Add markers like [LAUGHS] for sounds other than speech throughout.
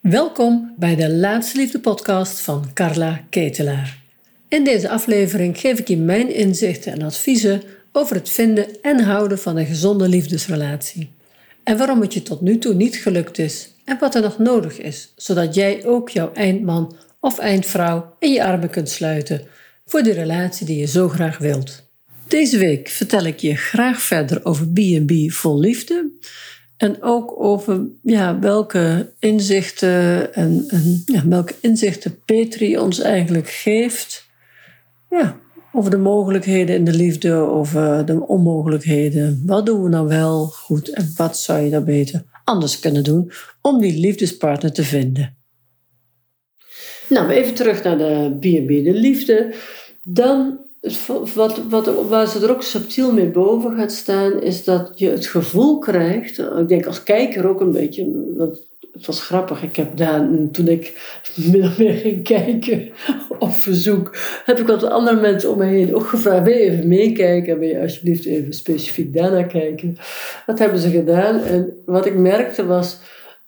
Welkom bij de Laatste Liefde podcast van Carla Ketelaar. In deze aflevering geef ik je mijn inzichten en adviezen over het vinden en houden van een gezonde liefdesrelatie. En waarom het je tot nu toe niet gelukt is en wat er nog nodig is, zodat jij ook jouw eindman of eindvrouw in je armen kunt sluiten voor de relatie die je zo graag wilt. Deze week vertel ik je graag verder over B&B vol liefde. En ook over ja, welke inzichten en, en ja, welke inzichten Petri ons eigenlijk geeft. Ja, over de mogelijkheden in de liefde, over de onmogelijkheden. Wat doen we nou wel goed en wat zou je dan beter anders kunnen doen om die liefdespartner te vinden? Nou, even terug naar de B&B, de liefde. Dan wat, wat, waar ze er ook subtiel mee boven gaat staan, is dat je het gevoel krijgt, ik denk als kijker ook een beetje, want het was grappig, ik heb daar, toen ik of meer ging kijken [LAUGHS] op verzoek, heb ik wat andere mensen om me heen ook gevraagd, wil je even meekijken, wil je alsjeblieft even specifiek daarnaar kijken. Dat hebben ze gedaan en wat ik merkte was,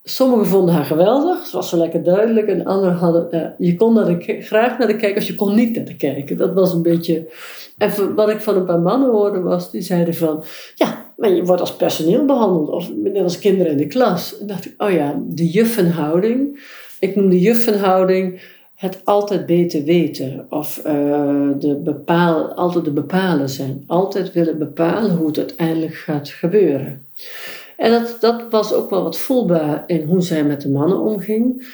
Sommigen vonden haar geweldig, ze was zo lekker duidelijk. En anderen hadden, ja, je kon naar de, graag naar de kijken, je kon niet naar de kijken. Dat was een beetje... En wat ik van een paar mannen hoorde was, die zeiden van... Ja, maar je wordt als personeel behandeld, of net als kinderen in de klas. En dacht ik, oh ja, de juffenhouding. Ik noem de juffenhouding het altijd beter weten. Of uh, de bepaal, altijd de bepalen zijn. Altijd willen bepalen hoe het uiteindelijk gaat gebeuren. En dat, dat was ook wel wat voelbaar in hoe zij met de mannen omging.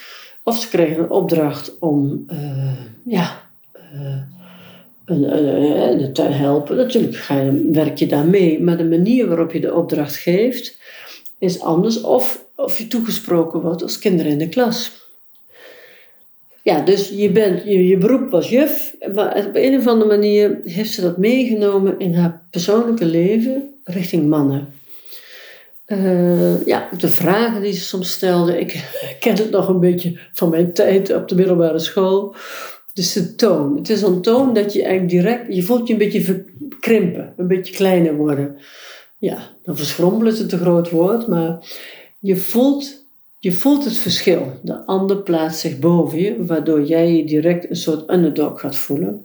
Of ze kregen een opdracht om uh, ja, uh, te helpen. Natuurlijk ga je, werk je daar mee, maar de manier waarop je de opdracht geeft is anders. Of, of je toegesproken wordt als kinderen in de klas. Ja, dus je, bent, je beroep was juf, maar op een of andere manier heeft ze dat meegenomen in haar persoonlijke leven richting mannen. Uh, ja, de vragen die ze soms stelde. Ik [LAUGHS] ken het nog een beetje van mijn tijd op de middelbare school. Dus de toon. Het is een toon dat je eigenlijk direct... Je voelt je een beetje verkrimpen. Een beetje kleiner worden. Ja, dan verschrompelen is het een groot woord. Maar je voelt, je voelt het verschil. De ander plaatst zich boven je. Waardoor jij je direct een soort underdog gaat voelen.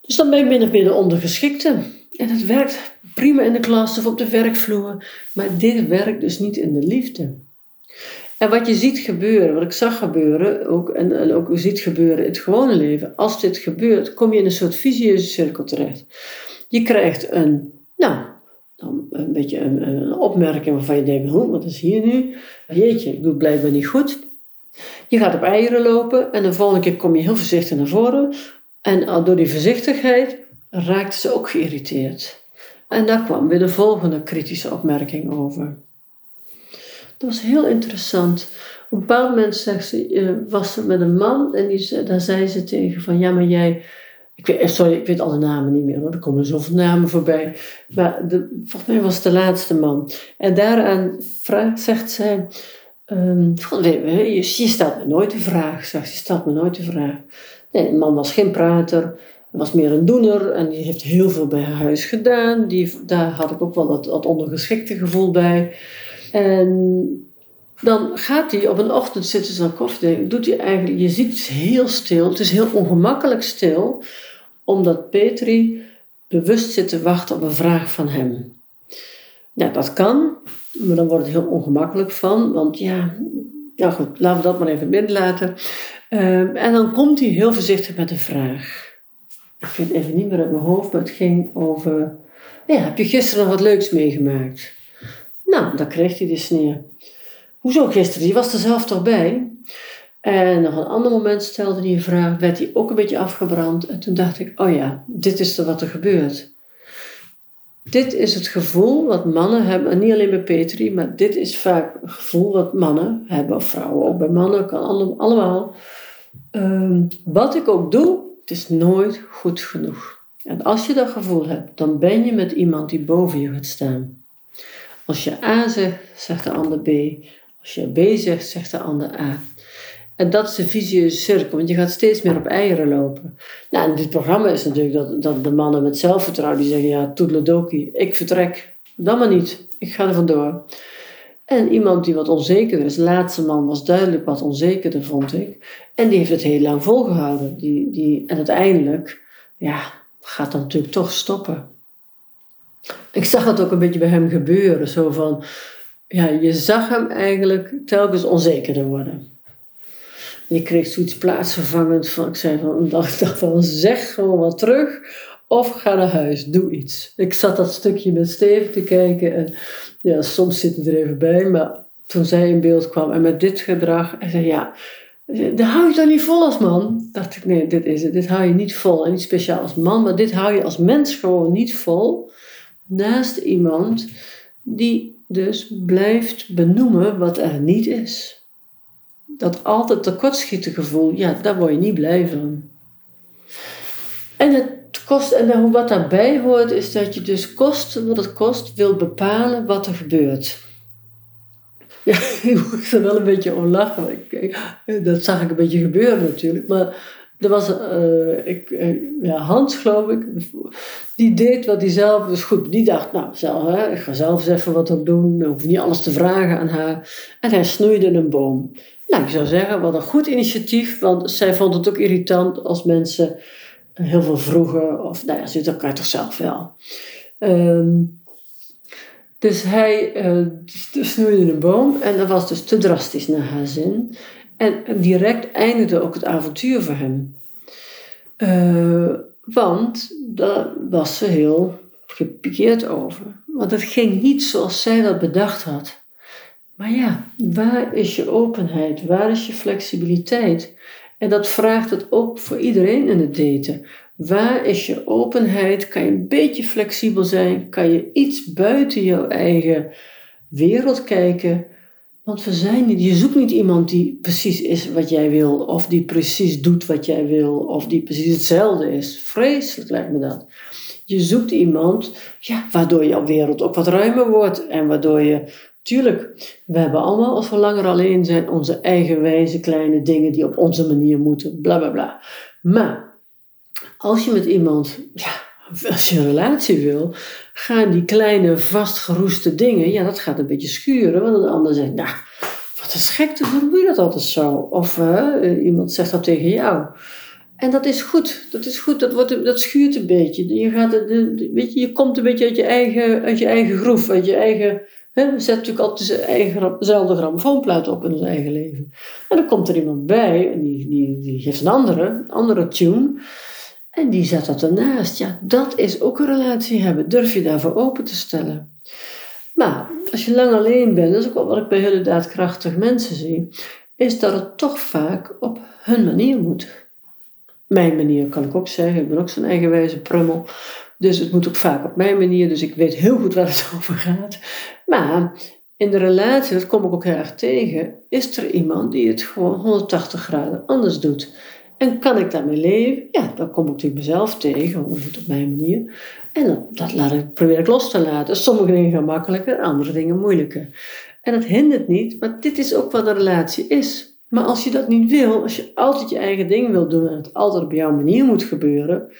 Dus dan ben je min of meer de ondergeschikte. En het werkt prima in de klas of op de werkvloer, maar dit werkt dus niet in de liefde. En wat je ziet gebeuren, wat ik zag gebeuren, ook, en, en ook ziet gebeuren in het gewone leven, als dit gebeurt, kom je in een soort visieuze cirkel terecht. Je krijgt een, nou, een beetje een, opmerking waarvan je denkt, hoe, wat is hier nu? Jeetje, ik doe het blijkbaar niet goed. Je gaat op eieren lopen en de volgende keer kom je heel voorzichtig naar voren. En door die voorzichtigheid raakte ze ook geïrriteerd. En daar kwam weer de volgende kritische opmerking over. Dat was heel interessant. Op een bepaald moment zegt ze, uh, was ze met een man en die, daar zei ze tegen van ja, maar jij. Ik weet, eh, sorry, ik weet alle namen niet meer hoor, er komen zoveel namen voorbij. Maar de, volgens mij was het de laatste man. En daaraan vraagt, zegt zij: um, je, je stelt me nooit de vraag. Zegt, je stelt me nooit de vraag. Nee, de man was geen prater was meer een doener en die heeft heel veel bij haar huis gedaan. Die, daar had ik ook wel dat, ondergeschikte gevoel bij. En dan gaat hij op een ochtend zitten ze aan koffie. Doet hij eigenlijk, je ziet het heel stil. Het is heel ongemakkelijk stil, omdat Petri bewust zit te wachten op een vraag van hem. Ja, dat kan, maar dan wordt het heel ongemakkelijk van. Want ja, ja goed, laten we dat maar even binnenlaten. Uh, en dan komt hij heel voorzichtig met een vraag ik vind het even niet meer uit mijn hoofd, maar het ging over, ja, heb je gisteren nog wat leuks meegemaakt? Nou, dan kreeg hij de sneer. Hoezo gisteren? Die was er zelf toch bij? En nog een ander moment stelde hij een vraag, werd hij ook een beetje afgebrand. En toen dacht ik, oh ja, dit is er wat er gebeurt. Dit is het gevoel wat mannen hebben, en niet alleen bij Petri, maar dit is vaak een gevoel wat mannen hebben, of vrouwen ook bij mannen, kan allemaal. Ehm, wat ik ook doe, het is nooit goed genoeg. En als je dat gevoel hebt, dan ben je met iemand die boven je gaat staan. Als je A zegt, zegt de ander B. Als je B zegt, zegt de ander A. En dat is de visieuze cirkel, want je gaat steeds meer op eieren lopen. Nou, dit programma is natuurlijk dat, dat de mannen met zelfvertrouwen die zeggen: Ja, toedeledoki, ik vertrek. Dan maar niet, ik ga er vandoor. En iemand die wat onzekerder is, de laatste man was duidelijk wat onzekerder, vond ik. En die heeft het heel lang volgehouden. Die, die, en uiteindelijk, ja, gaat dat natuurlijk toch stoppen. Ik zag het ook een beetje bij hem gebeuren. Zo van, ja, je zag hem eigenlijk telkens onzekerder worden. En ik kreeg zoiets plaatsvervangend van, ik zei van, ik dacht van, zeg gewoon wat terug. Of ga naar huis, doe iets. Ik zat dat stukje met Steven te kijken en ja, soms zit hij er even bij, maar toen zij in beeld kwam en met dit gedrag, hij zei ja, dat hou je dan niet vol als man? Dacht ik, nee, dit is het. Dit hou je niet vol. En niet speciaal als man, maar dit hou je als mens gewoon niet vol. Naast iemand die dus blijft benoemen wat er niet is. Dat altijd tekortschieten gevoel, ja, daar word je niet blij van. En het kost, en wat daarbij hoort, is dat je dus kost wat het kost, wil bepalen wat er gebeurt. Ja, [LAUGHS] ik moest er wel een beetje om lachen. Dat zag ik een beetje gebeuren natuurlijk. Maar er was uh, ik, uh, ja, Hans, geloof ik, die deed wat hij zelf dus goed. Die dacht, nou, zelf, hè, ik ga zelf eens even wat doen. Ik hoef niet alles te vragen aan haar. En hij snoeide een boom. Nou, ik zou zeggen, wat een goed initiatief. Want zij vond het ook irritant als mensen heel veel vroegen. Of, nou ja, ze elkaar toch zelf wel. Um, dus hij uh, snoeide een boom en dat was dus te drastisch naar haar zin. En direct eindigde ook het avontuur voor hem. Uh, want daar was ze heel gepikeerd over. Want het ging niet zoals zij dat bedacht had. Maar ja, waar is je openheid? Waar is je flexibiliteit? En dat vraagt het ook voor iedereen in het daten. Waar is je openheid? Kan je een beetje flexibel zijn? Kan je iets buiten jouw eigen wereld kijken? Want we zijn niet, je zoekt niet iemand die precies is wat jij wil, of die precies doet wat jij wil, of die precies hetzelfde is. Vreselijk lijkt me dat. Je zoekt iemand ja, waardoor jouw wereld ook wat ruimer wordt en waardoor je Tuurlijk, we hebben allemaal, als we langer alleen zijn, onze eigen wijze kleine dingen die op onze manier moeten, bla bla bla. Maar als je met iemand, ja, als je een relatie wil, gaan die kleine vastgeroeste dingen, ja, dat gaat een beetje schuren. Want de ander zegt, nou, wat is gek, hoe doe je dat altijd zo? Of uh, iemand zegt dat tegen jou. En dat is goed, dat is goed, dat, wordt, dat schuurt een beetje. Je, gaat, weet je, je komt een beetje uit je eigen, uit je eigen groef, uit je eigen we zetten natuurlijk altijd dezelfde grammofoonplaat op in ons eigen leven. En dan komt er iemand bij en die, die, die geeft een andere, andere tune. En die zet dat ernaast. Ja, dat is ook een relatie hebben. Durf je daarvoor open te stellen. Maar als je lang alleen bent, dat is ook wat ik bij hele daadkrachtige mensen zie, is dat het toch vaak op hun manier moet. Mijn manier kan ik ook zeggen, ik ben ook zo'n eigenwijze prummel. Dus het moet ook vaak op mijn manier, dus ik weet heel goed waar het [LAUGHS] over gaat. Maar in de relatie, dat kom ik ook heel erg tegen, is er iemand die het gewoon 180 graden anders doet. En kan ik daarmee leven? Ja, dan kom ik natuurlijk mezelf tegen, het op mijn manier. En dat, dat laat ik, probeer ik los te laten. Sommige dingen gaan makkelijker, andere dingen moeilijker. En dat hindert niet, maar dit is ook wat een relatie is. Maar als je dat niet wil, als je altijd je eigen ding wil doen en het altijd op jouw manier moet gebeuren,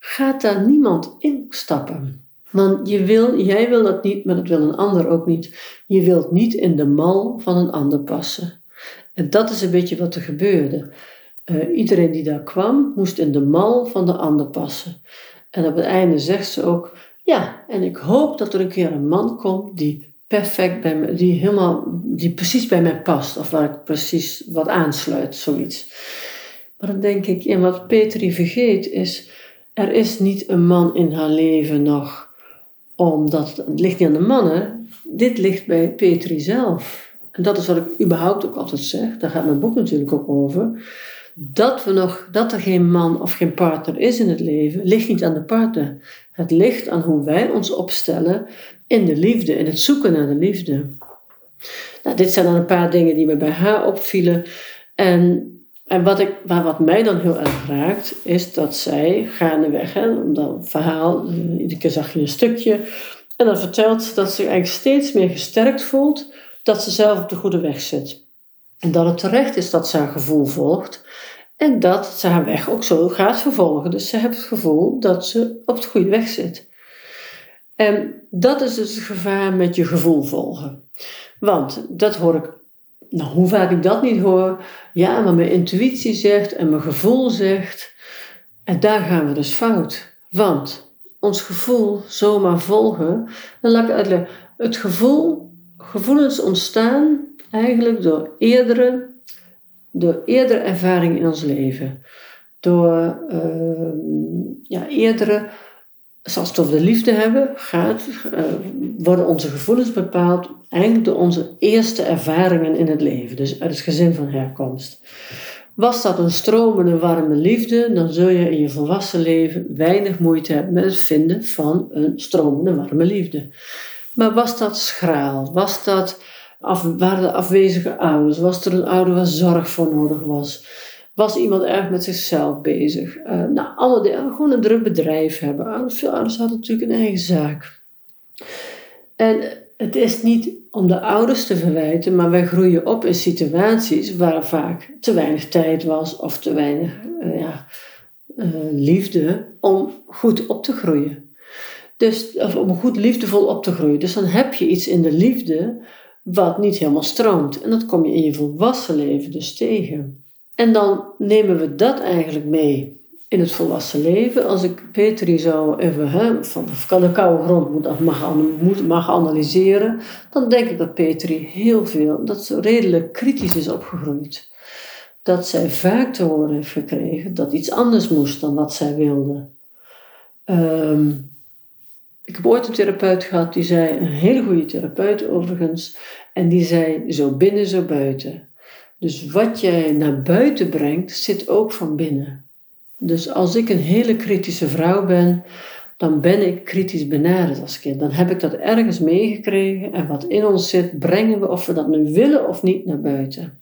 gaat daar niemand instappen. Want je wil, jij wil dat niet, maar dat wil een ander ook niet. Je wilt niet in de mal van een ander passen. En dat is een beetje wat er gebeurde. Uh, iedereen die daar kwam, moest in de mal van de ander passen. En op het einde zegt ze ook: Ja, en ik hoop dat er een keer een man komt die perfect bij me, die helemaal, die precies bij mij past, of waar ik precies wat aansluit, zoiets. Maar dan denk ik, en wat Petri vergeet is, er is niet een man in haar leven nog omdat het ligt niet aan de mannen, dit ligt bij Petri zelf. En dat is wat ik überhaupt ook altijd zeg, daar gaat mijn boek natuurlijk ook over. Dat, we nog, dat er geen man of geen partner is in het leven, ligt niet aan de partner. Het ligt aan hoe wij ons opstellen in de liefde, in het zoeken naar de liefde. Nou, dit zijn dan een paar dingen die me bij haar opvielen. En en wat, ik, wat mij dan heel erg raakt, is dat zij gaandeweg, hè, dat verhaal, eh, iedere keer zag je een stukje, en dan vertelt dat ze eigenlijk steeds meer gesterkt voelt dat ze zelf op de goede weg zit. En dat het terecht is dat ze haar gevoel volgt en dat ze haar weg ook zo gaat vervolgen. Dus ze heeft het gevoel dat ze op de goede weg zit. En dat is dus het gevaar met je gevoel volgen. Want dat hoor ik, nou hoe vaak ik dat niet hoor. Ja, maar mijn intuïtie zegt en mijn gevoel zegt. En daar gaan we dus fout. Want ons gevoel zomaar volgen, dan laat ik uitleggen. Het gevoel, gevoelens ontstaan eigenlijk door eerdere, door eerdere ervaring in ons leven. Door uh, ja, eerdere zoals we de liefde hebben, gaat, uh, worden onze gevoelens bepaald eigenlijk door onze eerste ervaringen in het leven, dus uit het gezin van herkomst. Was dat een stromende warme liefde, dan zul je in je volwassen leven weinig moeite hebben met het vinden van een stromende warme liefde. Maar was dat schraal? Was dat waren er afwezige ouders? Was er een ouder waar zorg voor nodig was? Was iemand erg met zichzelf bezig. Uh, nou, alle gewoon een druk bedrijf hebben. Veel ouders hadden natuurlijk een eigen zaak. En het is niet om de ouders te verwijten, maar wij groeien op in situaties waar vaak te weinig tijd was of te weinig uh, ja, uh, liefde om goed op te groeien. Dus, of om goed liefdevol op te groeien. Dus dan heb je iets in de liefde wat niet helemaal stroomt. En dat kom je in je volwassen leven dus tegen. En dan nemen we dat eigenlijk mee in het volwassen leven. Als ik Petri zou even hè, van, de koude grond moet, mag, mag analyseren, dan denk ik dat Petri heel veel, dat ze redelijk kritisch is opgegroeid. Dat zij vaak te horen heeft gekregen dat iets anders moest dan wat zij wilde. Um, ik heb ooit een therapeut gehad die zei, een hele goede therapeut overigens, en die zei zo binnen, zo buiten. Dus wat jij naar buiten brengt, zit ook van binnen. Dus als ik een hele kritische vrouw ben, dan ben ik kritisch benaderd als kind. Dan heb ik dat ergens meegekregen en wat in ons zit, brengen we, of we dat nu willen of niet, naar buiten.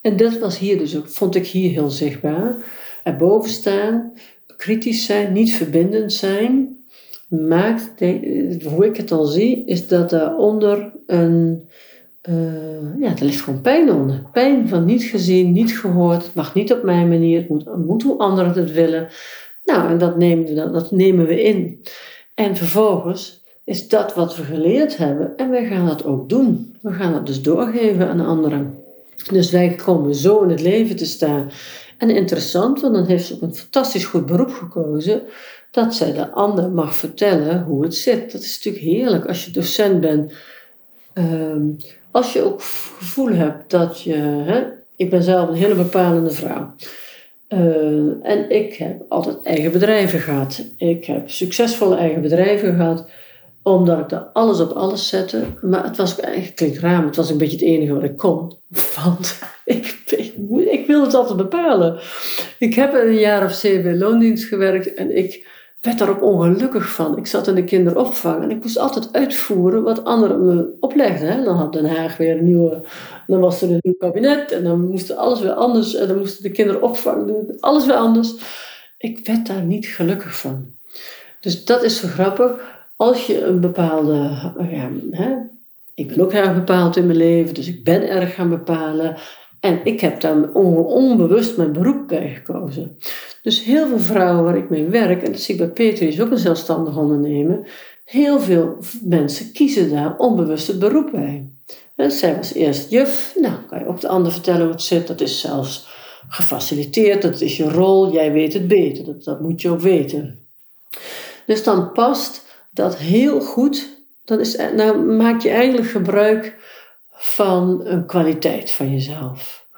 En dat was hier dus ook, vond ik hier heel zichtbaar. Erboven staan, kritisch zijn, niet verbindend zijn, maakt, hoe ik het dan zie, is dat daaronder een uh, ja, er ligt gewoon pijn onder. Pijn van niet gezien, niet gehoord. Het mag niet op mijn manier. Het moet, moet hoe anderen het willen. Nou, en dat nemen, we, dat nemen we in. En vervolgens is dat wat we geleerd hebben. En wij gaan dat ook doen. We gaan dat dus doorgeven aan anderen. Dus wij komen zo in het leven te staan. En interessant, want dan heeft ze ook een fantastisch goed beroep gekozen. Dat zij de ander mag vertellen hoe het zit. Dat is natuurlijk heerlijk als je docent bent. Ehm, als je ook gevoel hebt dat je, hè, ik ben zelf een hele bepalende vrouw. Uh, en ik heb altijd eigen bedrijven gehad. Ik heb succesvolle eigen bedrijven gehad, omdat ik daar alles op alles zette. Maar het was eigenlijk, klinkt raar, het was een beetje het enige wat ik kon. Want [LAUGHS] ik, ik, wilde het altijd bepalen. Ik heb een jaar of zeven bij loondienst gewerkt en ik werd daar ook ongelukkig van. Ik zat in de kinderopvang en ik moest altijd uitvoeren wat anderen me oplegden. Dan had Den Haag weer een nieuwe, dan was er een nieuw kabinet en dan moest alles weer anders en dan moesten de kinderopvang doen, alles weer anders. Ik werd daar niet gelukkig van. Dus dat is zo grappig. Als je een bepaalde, ja, hè, ik ben ook erg bepaald in mijn leven, dus ik ben erg gaan bepalen. En ik heb daar onbewust mijn beroep bij gekozen. Dus heel veel vrouwen waar ik mee werk, en dat zie ik bij Peter, is ook een zelfstandig ondernemer, heel veel mensen kiezen daar onbewust het beroep bij. En zij was eerst juf, nou kan je ook de ander vertellen hoe het zit, dat is zelfs gefaciliteerd, dat is je rol, jij weet het beter, dat, dat moet je ook weten. Dus dan past dat heel goed, dan, is, dan maak je eigenlijk gebruik van een kwaliteit van jezelf.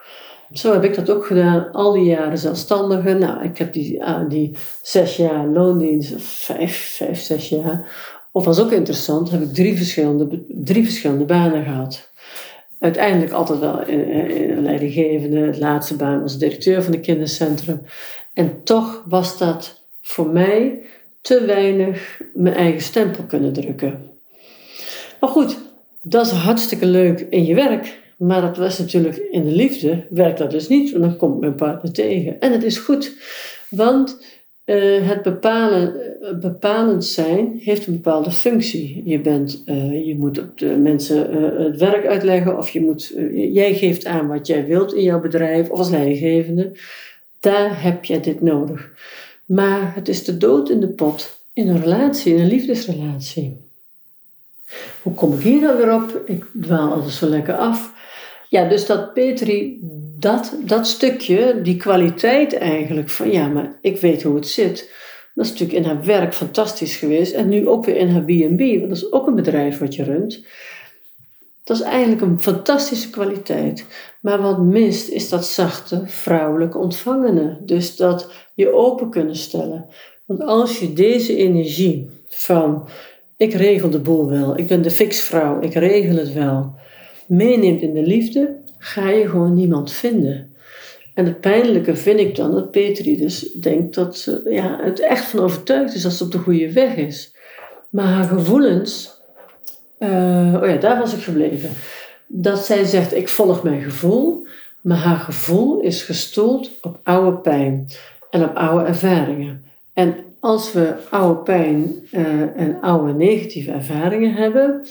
Zo heb ik dat ook gedaan, al die jaren zelfstandige. Nou, ik heb die, uh, die zes jaar loondienst, vijf, vijf, zes jaar. Of was ook interessant, heb ik drie verschillende, drie verschillende banen gehad. Uiteindelijk altijd wel in, in een leidinggevende. Het laatste baan was directeur van het kindercentrum. En toch was dat voor mij te weinig mijn eigen stempel kunnen drukken. Maar goed, dat is hartstikke leuk in je werk. Maar dat was natuurlijk in de liefde, werkt dat dus niet, want dan komt mijn partner tegen. En het is goed, want uh, het bepalen, uh, bepalend zijn heeft een bepaalde functie. Je, bent, uh, je moet de mensen het werk uitleggen, of je moet, jij geeft aan wat jij wilt in jouw bedrijf, of als leidinggevende. Daar heb je dit nodig. Maar het is de dood in de pot in een relatie, in een liefdesrelatie. Hoe kom ik hier nou weer op? Ik dwaal altijd zo lekker af. Ja, dus dat Petri, dat, dat stukje, die kwaliteit eigenlijk van ja, maar ik weet hoe het zit. Dat is natuurlijk in haar werk fantastisch geweest. En nu ook weer in haar B&B, want dat is ook een bedrijf wat je runt. Dat is eigenlijk een fantastische kwaliteit. Maar wat mist is dat zachte vrouwelijke ontvangene. Dus dat je open kunnen stellen. Want als je deze energie van ik regel de boel wel, ik ben de fixvrouw, ik regel het wel, meeneemt in de liefde, ga je gewoon niemand vinden. En het pijnlijke vind ik dan dat Petri dus denkt dat ze ja, het echt van overtuigd is dat ze op de goede weg is. Maar haar gevoelens, uh, oh ja, daar was ik gebleven. Dat zij zegt: Ik volg mijn gevoel, maar haar gevoel is gestoeld op oude pijn en op oude ervaringen. En als we oude pijn uh, en oude negatieve ervaringen hebben,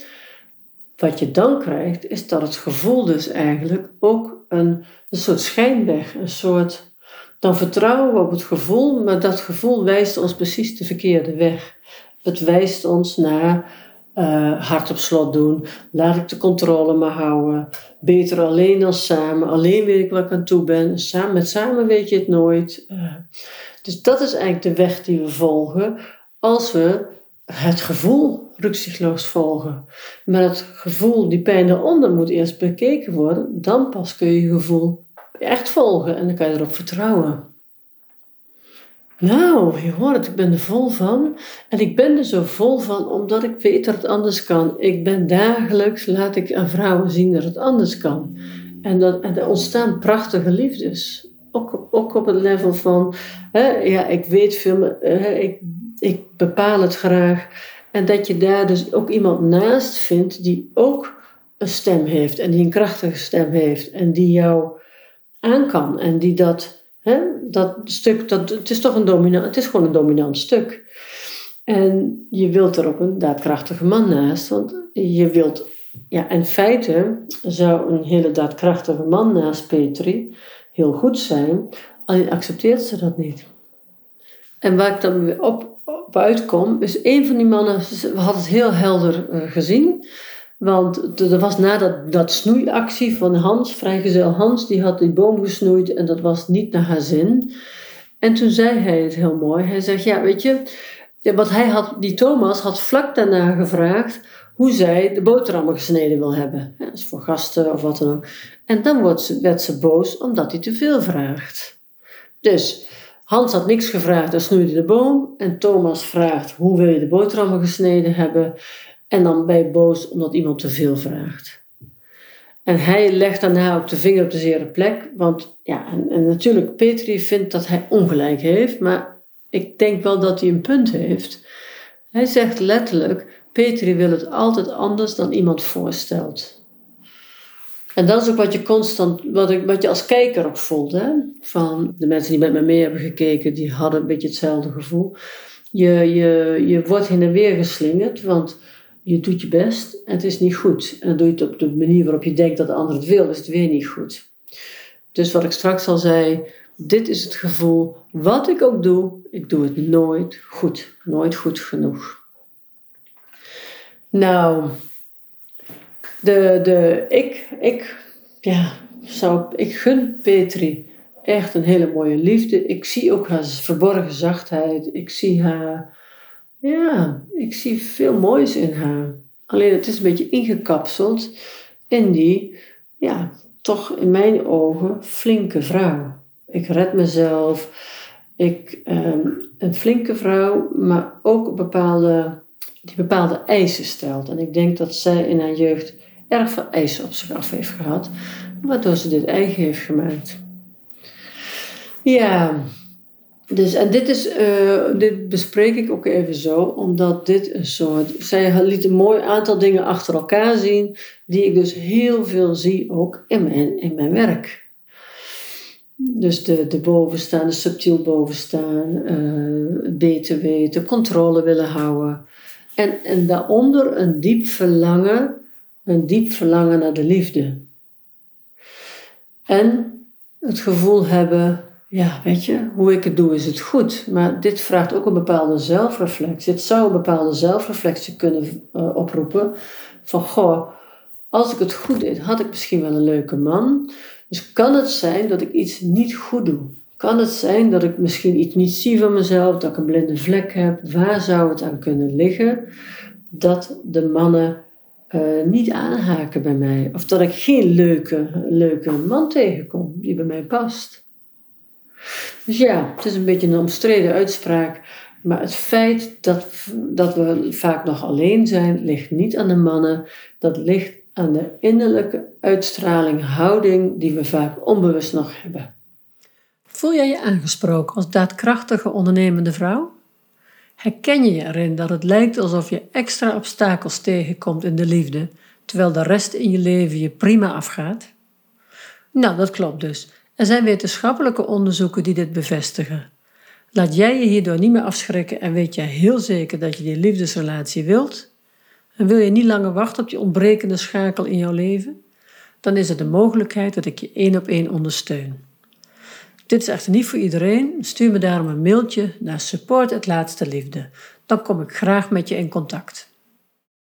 wat je dan krijgt, is dat het gevoel dus eigenlijk ook een, een soort schijnweg, een soort. Dan vertrouwen we op het gevoel, maar dat gevoel wijst ons precies de verkeerde weg. Het wijst ons naar uh, hart op slot doen, laat ik de controle maar houden, beter alleen dan samen, alleen weet ik waar ik aan toe ben, samen, met samen weet je het nooit. Uh, dus dat is eigenlijk de weg die we volgen als we het gevoel rukzichtloos volgen. Maar het gevoel, die pijn eronder moet eerst bekeken worden. Dan pas kun je je gevoel echt volgen en dan kan je erop vertrouwen. Nou, je hoort het, ik ben er vol van. En ik ben er zo vol van omdat ik weet dat het anders kan. Ik ben dagelijks, laat ik aan vrouwen zien dat het anders kan. En, dat, en er ontstaan prachtige liefdes. Ook, op het level van, hè, ja, ik weet veel, hè, ik, ik bepaal het graag. En dat je daar dus ook iemand naast vindt die ook een stem heeft en die een krachtige stem heeft en die jou aan kan en die dat, hè, dat stuk, dat, het is toch een dominant, het is gewoon een dominant stuk. En je wilt er ook een daadkrachtige man naast, want je wilt, ja, in feite zou een hele daadkrachtige man naast Petri heel goed zijn, alleen accepteert ze dat niet. En waar ik dan weer op uitkom, is een van die mannen, we hadden het heel helder uh, gezien. Want er was na dat, dat snoeiactie van Hans, vrijgezel Hans, die had die boom gesnoeid en dat was niet naar haar zin. En toen zei hij het heel mooi. Hij zegt, ja, weet je, ja, wat hij had, die Thomas had vlak daarna gevraagd hoe zij de boterhammen gesneden wil hebben. Ja, dus voor gasten of wat dan ook. En dan wordt ze, werd ze boos omdat hij te veel vraagt. Dus Hans had niks gevraagd en snoeide de boom. En Thomas vraagt hoe wil je de boterhammen gesneden hebben. En dan ben je boos omdat iemand te veel vraagt. En hij legt daarna ook de vinger op de zere plek. Want ja, en natuurlijk, Petri vindt dat hij ongelijk heeft. Maar ik denk wel dat hij een punt heeft. Hij zegt letterlijk, Petri wil het altijd anders dan iemand voorstelt. En dat is ook wat je constant, wat, ik, wat je als kijker ook voelt. Van de mensen die met me mee hebben gekeken, die hadden een beetje hetzelfde gevoel. Je, je, je wordt heen en weer geslingerd, want je doet je best en het is niet goed. En doe je het op de manier waarop je denkt dat de ander het wil, is het weer niet goed. Dus wat ik straks al zei, dit is het gevoel, wat ik ook doe, ik doe het nooit goed. Nooit goed genoeg. Nou, de, de, ik, ik, ja, zou, ik gun Petri echt een hele mooie liefde. Ik zie ook haar verborgen zachtheid. Ik zie haar, ja, ik zie veel moois in haar. Alleen het is een beetje ingekapseld in die, ja, toch in mijn ogen flinke vrouw. Ik red mezelf. Ik, um, een flinke vrouw, maar ook bepaalde, die bepaalde eisen stelt. En ik denk dat zij in haar jeugd erg veel eisen op zich af heeft gehad, waardoor ze dit eigen heeft gemaakt. Ja, dus en dit, is, uh, dit bespreek ik ook even zo, omdat dit een soort. Zij liet een mooi aantal dingen achter elkaar zien, die ik dus heel veel zie ook in mijn, in mijn werk. Dus de, de bovenstaan, de subtiel bovenstaan, uh, beter weten, controle willen houden. En, en daaronder een diep verlangen een diep verlangen naar de liefde. En het gevoel hebben, ja, weet je, hoe ik het doe is het goed. Maar dit vraagt ook een bepaalde zelfreflectie. Het zou een bepaalde zelfreflectie kunnen uh, oproepen. Van, goh, als ik het goed deed, had ik misschien wel een leuke man. Dus kan het zijn dat ik iets niet goed doe? Kan het zijn dat ik misschien iets niet zie van mezelf, dat ik een blinde vlek heb? Waar zou het aan kunnen liggen dat de mannen uh, niet aanhaken bij mij? Of dat ik geen leuke, leuke man tegenkom die bij mij past? Dus ja, het is een beetje een omstreden uitspraak. Maar het feit dat, dat we vaak nog alleen zijn, ligt niet aan de mannen. Dat ligt aan de innerlijke uitstraling, houding die we vaak onbewust nog hebben. Voel jij je aangesproken als daadkrachtige ondernemende vrouw? Herken je je erin dat het lijkt alsof je extra obstakels tegenkomt in de liefde, terwijl de rest in je leven je prima afgaat? Nou, dat klopt dus. Er zijn wetenschappelijke onderzoeken die dit bevestigen. Laat jij je hierdoor niet meer afschrikken en weet jij heel zeker dat je die liefdesrelatie wilt? En wil je niet langer wachten op die ontbrekende schakel in jouw leven? Dan is er de mogelijkheid dat ik je één op één ondersteun. Dit is echter niet voor iedereen. Stuur me daarom een mailtje naar support Dan kom ik graag met je in contact.